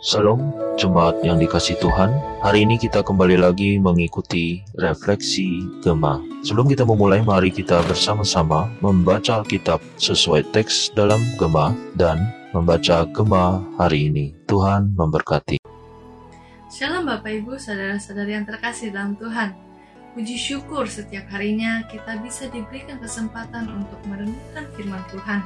Salam jemaat yang dikasih Tuhan. Hari ini kita kembali lagi mengikuti refleksi Gema. Sebelum kita memulai, mari kita bersama-sama membaca Alkitab sesuai teks dalam Gema dan membaca Gema hari ini. Tuhan memberkati. Shalom Bapak Ibu, saudara-saudari yang terkasih dalam Tuhan. Puji syukur setiap harinya kita bisa diberikan kesempatan untuk merenungkan firman Tuhan.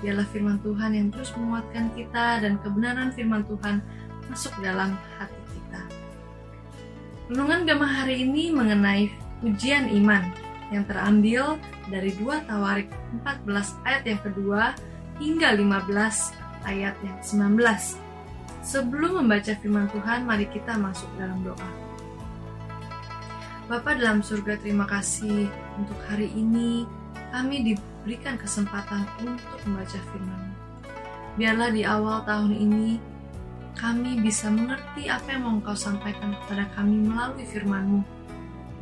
Biarlah firman Tuhan yang terus menguatkan kita dan kebenaran firman Tuhan masuk dalam hati kita. Renungan Gema hari ini mengenai ujian iman yang terambil dari 2 Tawarik 14 ayat yang kedua hingga 15 ayat yang 19. Sebelum membaca firman Tuhan, mari kita masuk dalam doa. Bapak dalam surga, terima kasih untuk hari ini kami diberikan kesempatan untuk membaca firman Biarlah di awal tahun ini kami bisa mengerti apa yang mau Engkau sampaikan kepada kami melalui firman-Mu.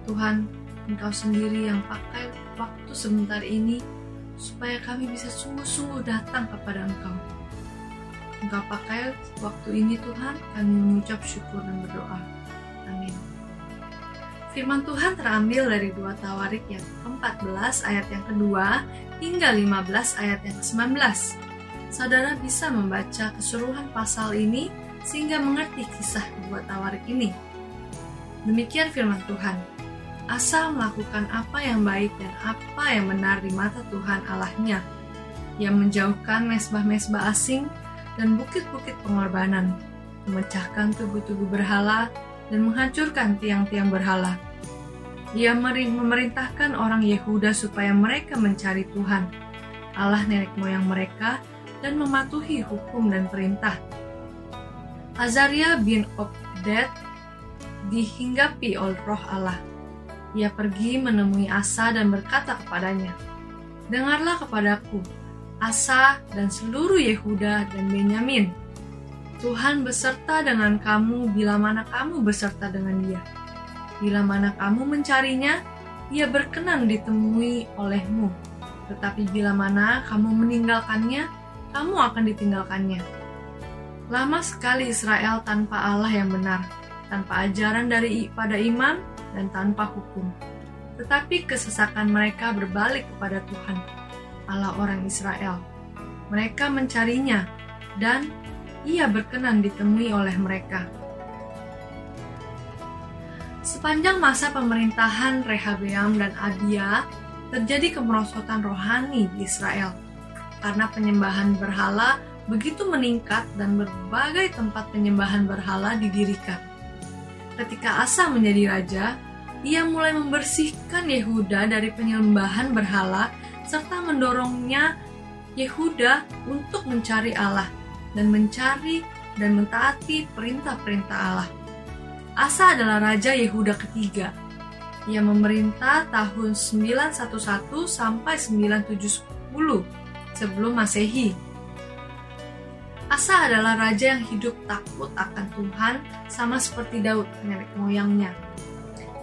Tuhan, Engkau sendiri yang pakai waktu sebentar ini supaya kami bisa sungguh-sungguh datang kepada Engkau. Engkau pakai waktu ini Tuhan, kami mengucap syukur dan berdoa. Amin. Firman Tuhan terambil dari dua Tawarik yang ke-14 ayat yang kedua hingga 15 ayat yang ke-19. Saudara bisa membaca keseluruhan pasal ini sehingga mengerti kisah dua Tawarik ini. Demikian firman Tuhan. Asa melakukan apa yang baik dan apa yang benar di mata Tuhan Allahnya, yang menjauhkan mesbah-mesbah asing dan bukit-bukit pengorbanan, memecahkan tubuh-tubuh berhala, dan menghancurkan tiang-tiang berhala. Ia memerintahkan orang Yehuda supaya mereka mencari Tuhan, Allah nenek moyang mereka, dan mematuhi hukum dan perintah. Azaria bin Obed dihinggapi oleh roh Allah. Ia pergi menemui Asa dan berkata kepadanya, Dengarlah kepadaku, Asa dan seluruh Yehuda dan Benyamin, Tuhan beserta dengan kamu bila mana kamu beserta dengan dia. Bila mana kamu mencarinya, ia berkenan ditemui olehmu. Tetapi bila mana kamu meninggalkannya, kamu akan ditinggalkannya. Lama sekali Israel tanpa Allah yang benar, tanpa ajaran dari pada iman dan tanpa hukum. Tetapi kesesakan mereka berbalik kepada Tuhan, Allah orang Israel. Mereka mencarinya dan ia berkenan ditemui oleh mereka. Sepanjang masa pemerintahan Rehabeam dan Abia, terjadi kemerosotan rohani di Israel karena penyembahan berhala begitu meningkat dan berbagai tempat penyembahan berhala didirikan. Ketika Asa menjadi raja, ia mulai membersihkan Yehuda dari penyembahan berhala serta mendorongnya Yehuda untuk mencari Allah dan mencari dan mentaati perintah-perintah Allah. Asa adalah raja Yehuda ketiga. Ia memerintah tahun 911 sampai 970 sebelum Masehi. Asa adalah raja yang hidup takut akan Tuhan sama seperti Daud, nenek moyangnya.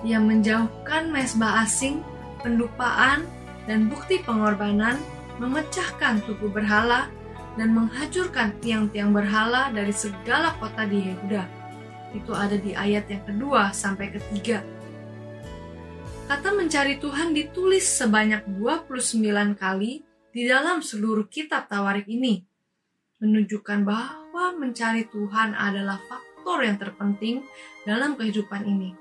Ia menjauhkan mesbah asing, pendupaan, dan bukti pengorbanan, memecahkan tubuh berhala, dan menghancurkan tiang-tiang berhala dari segala kota di Yehuda. Itu ada di ayat yang kedua sampai ketiga. Kata mencari Tuhan ditulis sebanyak 29 kali di dalam seluruh kitab Tawarik ini, menunjukkan bahwa mencari Tuhan adalah faktor yang terpenting dalam kehidupan ini.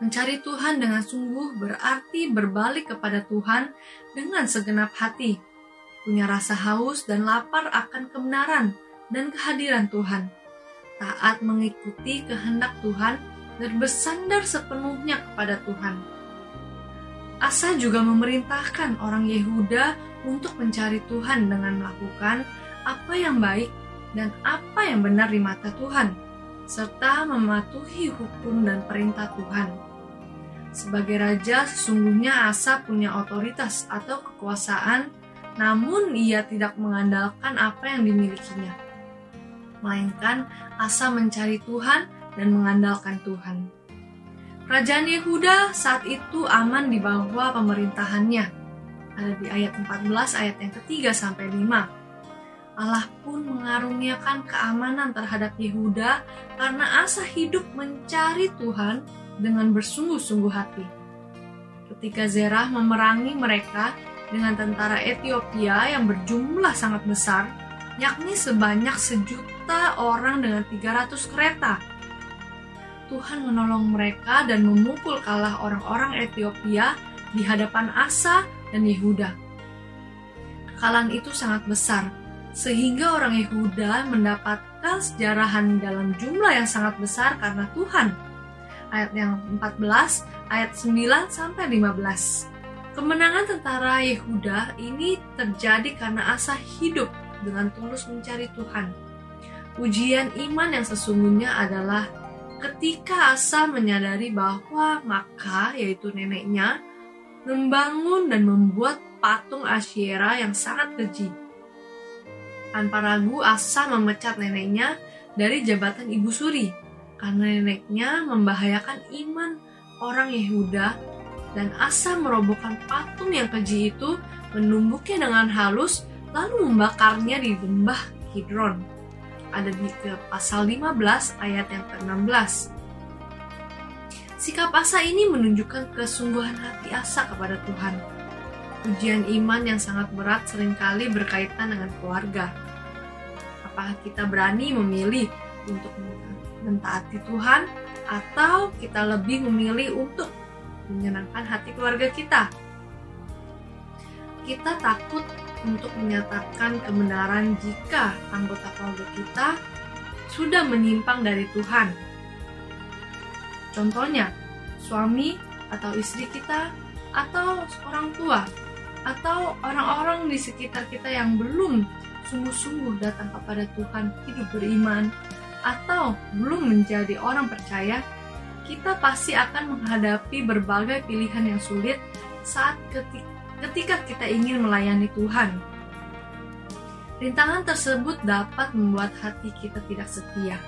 Mencari Tuhan dengan sungguh berarti berbalik kepada Tuhan dengan segenap hati, punya rasa haus dan lapar akan kebenaran dan kehadiran Tuhan, taat mengikuti kehendak Tuhan dan bersandar sepenuhnya kepada Tuhan. Asa juga memerintahkan orang Yehuda untuk mencari Tuhan dengan melakukan apa yang baik dan apa yang benar di mata Tuhan, serta mematuhi hukum dan perintah Tuhan. Sebagai raja, sesungguhnya Asa punya otoritas atau kekuasaan namun ia tidak mengandalkan apa yang dimilikinya. Melainkan Asa mencari Tuhan dan mengandalkan Tuhan. Kerajaan Yehuda saat itu aman di bawah pemerintahannya. Ada di ayat 14 ayat yang ketiga sampai 5. Allah pun mengaruniakan keamanan terhadap Yehuda karena asa hidup mencari Tuhan dengan bersungguh-sungguh hati. Ketika Zerah memerangi mereka dengan tentara Ethiopia yang berjumlah sangat besar, yakni sebanyak sejuta orang dengan 300 kereta. Tuhan menolong mereka dan memukul kalah orang-orang Ethiopia di hadapan Asa dan Yehuda. Kekalahan itu sangat besar, sehingga orang Yehuda mendapatkan sejarahan dalam jumlah yang sangat besar karena Tuhan. Ayat yang 14, ayat 9 sampai 15. Kemenangan tentara Yehuda ini terjadi karena Asa hidup dengan tulus mencari Tuhan. Ujian iman yang sesungguhnya adalah ketika Asa menyadari bahwa maka yaitu neneknya membangun dan membuat patung Asyera yang sangat keji. Tanpa ragu Asa memecat neneknya dari jabatan ibu suri karena neneknya membahayakan iman orang Yehuda dan Asa merobohkan patung yang keji itu, menumbuknya dengan halus, lalu membakarnya di lembah Kidron. Ada di ke pasal 15 ayat yang ke-16. Sikap Asa ini menunjukkan kesungguhan hati Asa kepada Tuhan. Ujian iman yang sangat berat sering kali berkaitan dengan keluarga. Apakah kita berani memilih untuk mentaati Tuhan atau kita lebih memilih untuk menyenangkan hati keluarga kita. Kita takut untuk menyatakan kebenaran jika anggota keluarga kita sudah menyimpang dari Tuhan. Contohnya, suami atau istri kita, atau orang tua, atau orang-orang di sekitar kita yang belum sungguh-sungguh datang kepada Tuhan, hidup beriman, atau belum menjadi orang percaya kita pasti akan menghadapi berbagai pilihan yang sulit saat ketika kita ingin melayani Tuhan. Rintangan tersebut dapat membuat hati kita tidak setia.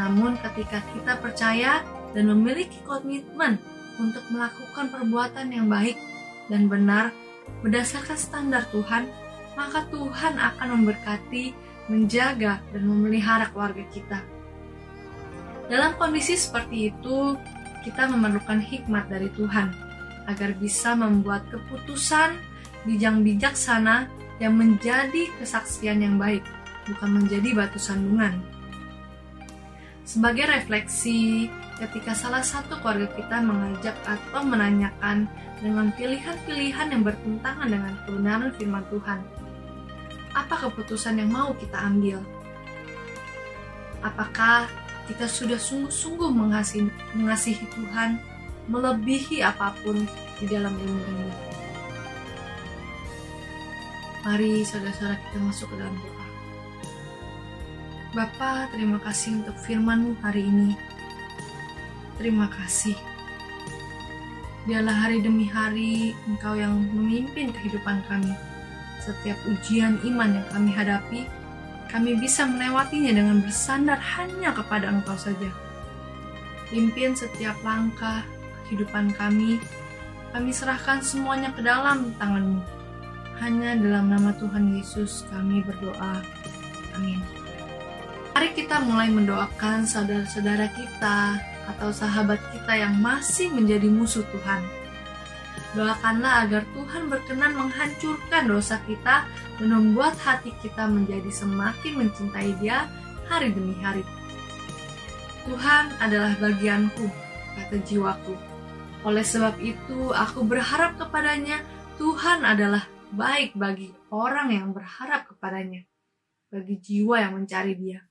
Namun ketika kita percaya dan memiliki komitmen untuk melakukan perbuatan yang baik dan benar berdasarkan standar Tuhan, maka Tuhan akan memberkati, menjaga, dan memelihara keluarga kita. Dalam kondisi seperti itu, kita memerlukan hikmat dari Tuhan agar bisa membuat keputusan bijak bijaksana yang menjadi kesaksian yang baik, bukan menjadi batu sandungan. Sebagai refleksi, ketika salah satu keluarga kita mengajak atau menanyakan dengan pilihan-pilihan yang bertentangan dengan kebenaran firman Tuhan, apa keputusan yang mau kita ambil? Apakah kita sudah sungguh-sungguh mengasihi, mengasihi Tuhan melebihi apa pun di dalam ilmu ini. Mari saudara-saudara kita masuk ke dalam doa. Bapa, terima kasih untuk firman hari ini. Terima kasih. Biarlah hari demi hari Engkau yang memimpin kehidupan kami. Setiap ujian iman yang kami hadapi, kami bisa melewatinya dengan bersandar hanya kepada Engkau saja. Pimpin setiap langkah kehidupan kami, kami serahkan semuanya ke dalam tangan-Mu. Hanya dalam nama Tuhan Yesus kami berdoa. Amin. Mari kita mulai mendoakan saudara-saudara kita atau sahabat kita yang masih menjadi musuh Tuhan Doakanlah agar Tuhan berkenan menghancurkan dosa kita dan membuat hati kita menjadi semakin mencintai Dia hari demi hari. Tuhan adalah bagianku, kata jiwaku. Oleh sebab itu, aku berharap kepadanya. Tuhan adalah baik bagi orang yang berharap kepadanya, bagi jiwa yang mencari Dia.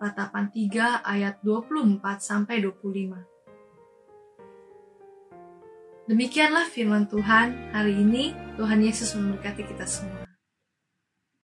Ratapan 3 ayat 24 sampai 25. Demikianlah firman Tuhan hari ini. Tuhan Yesus memberkati kita semua.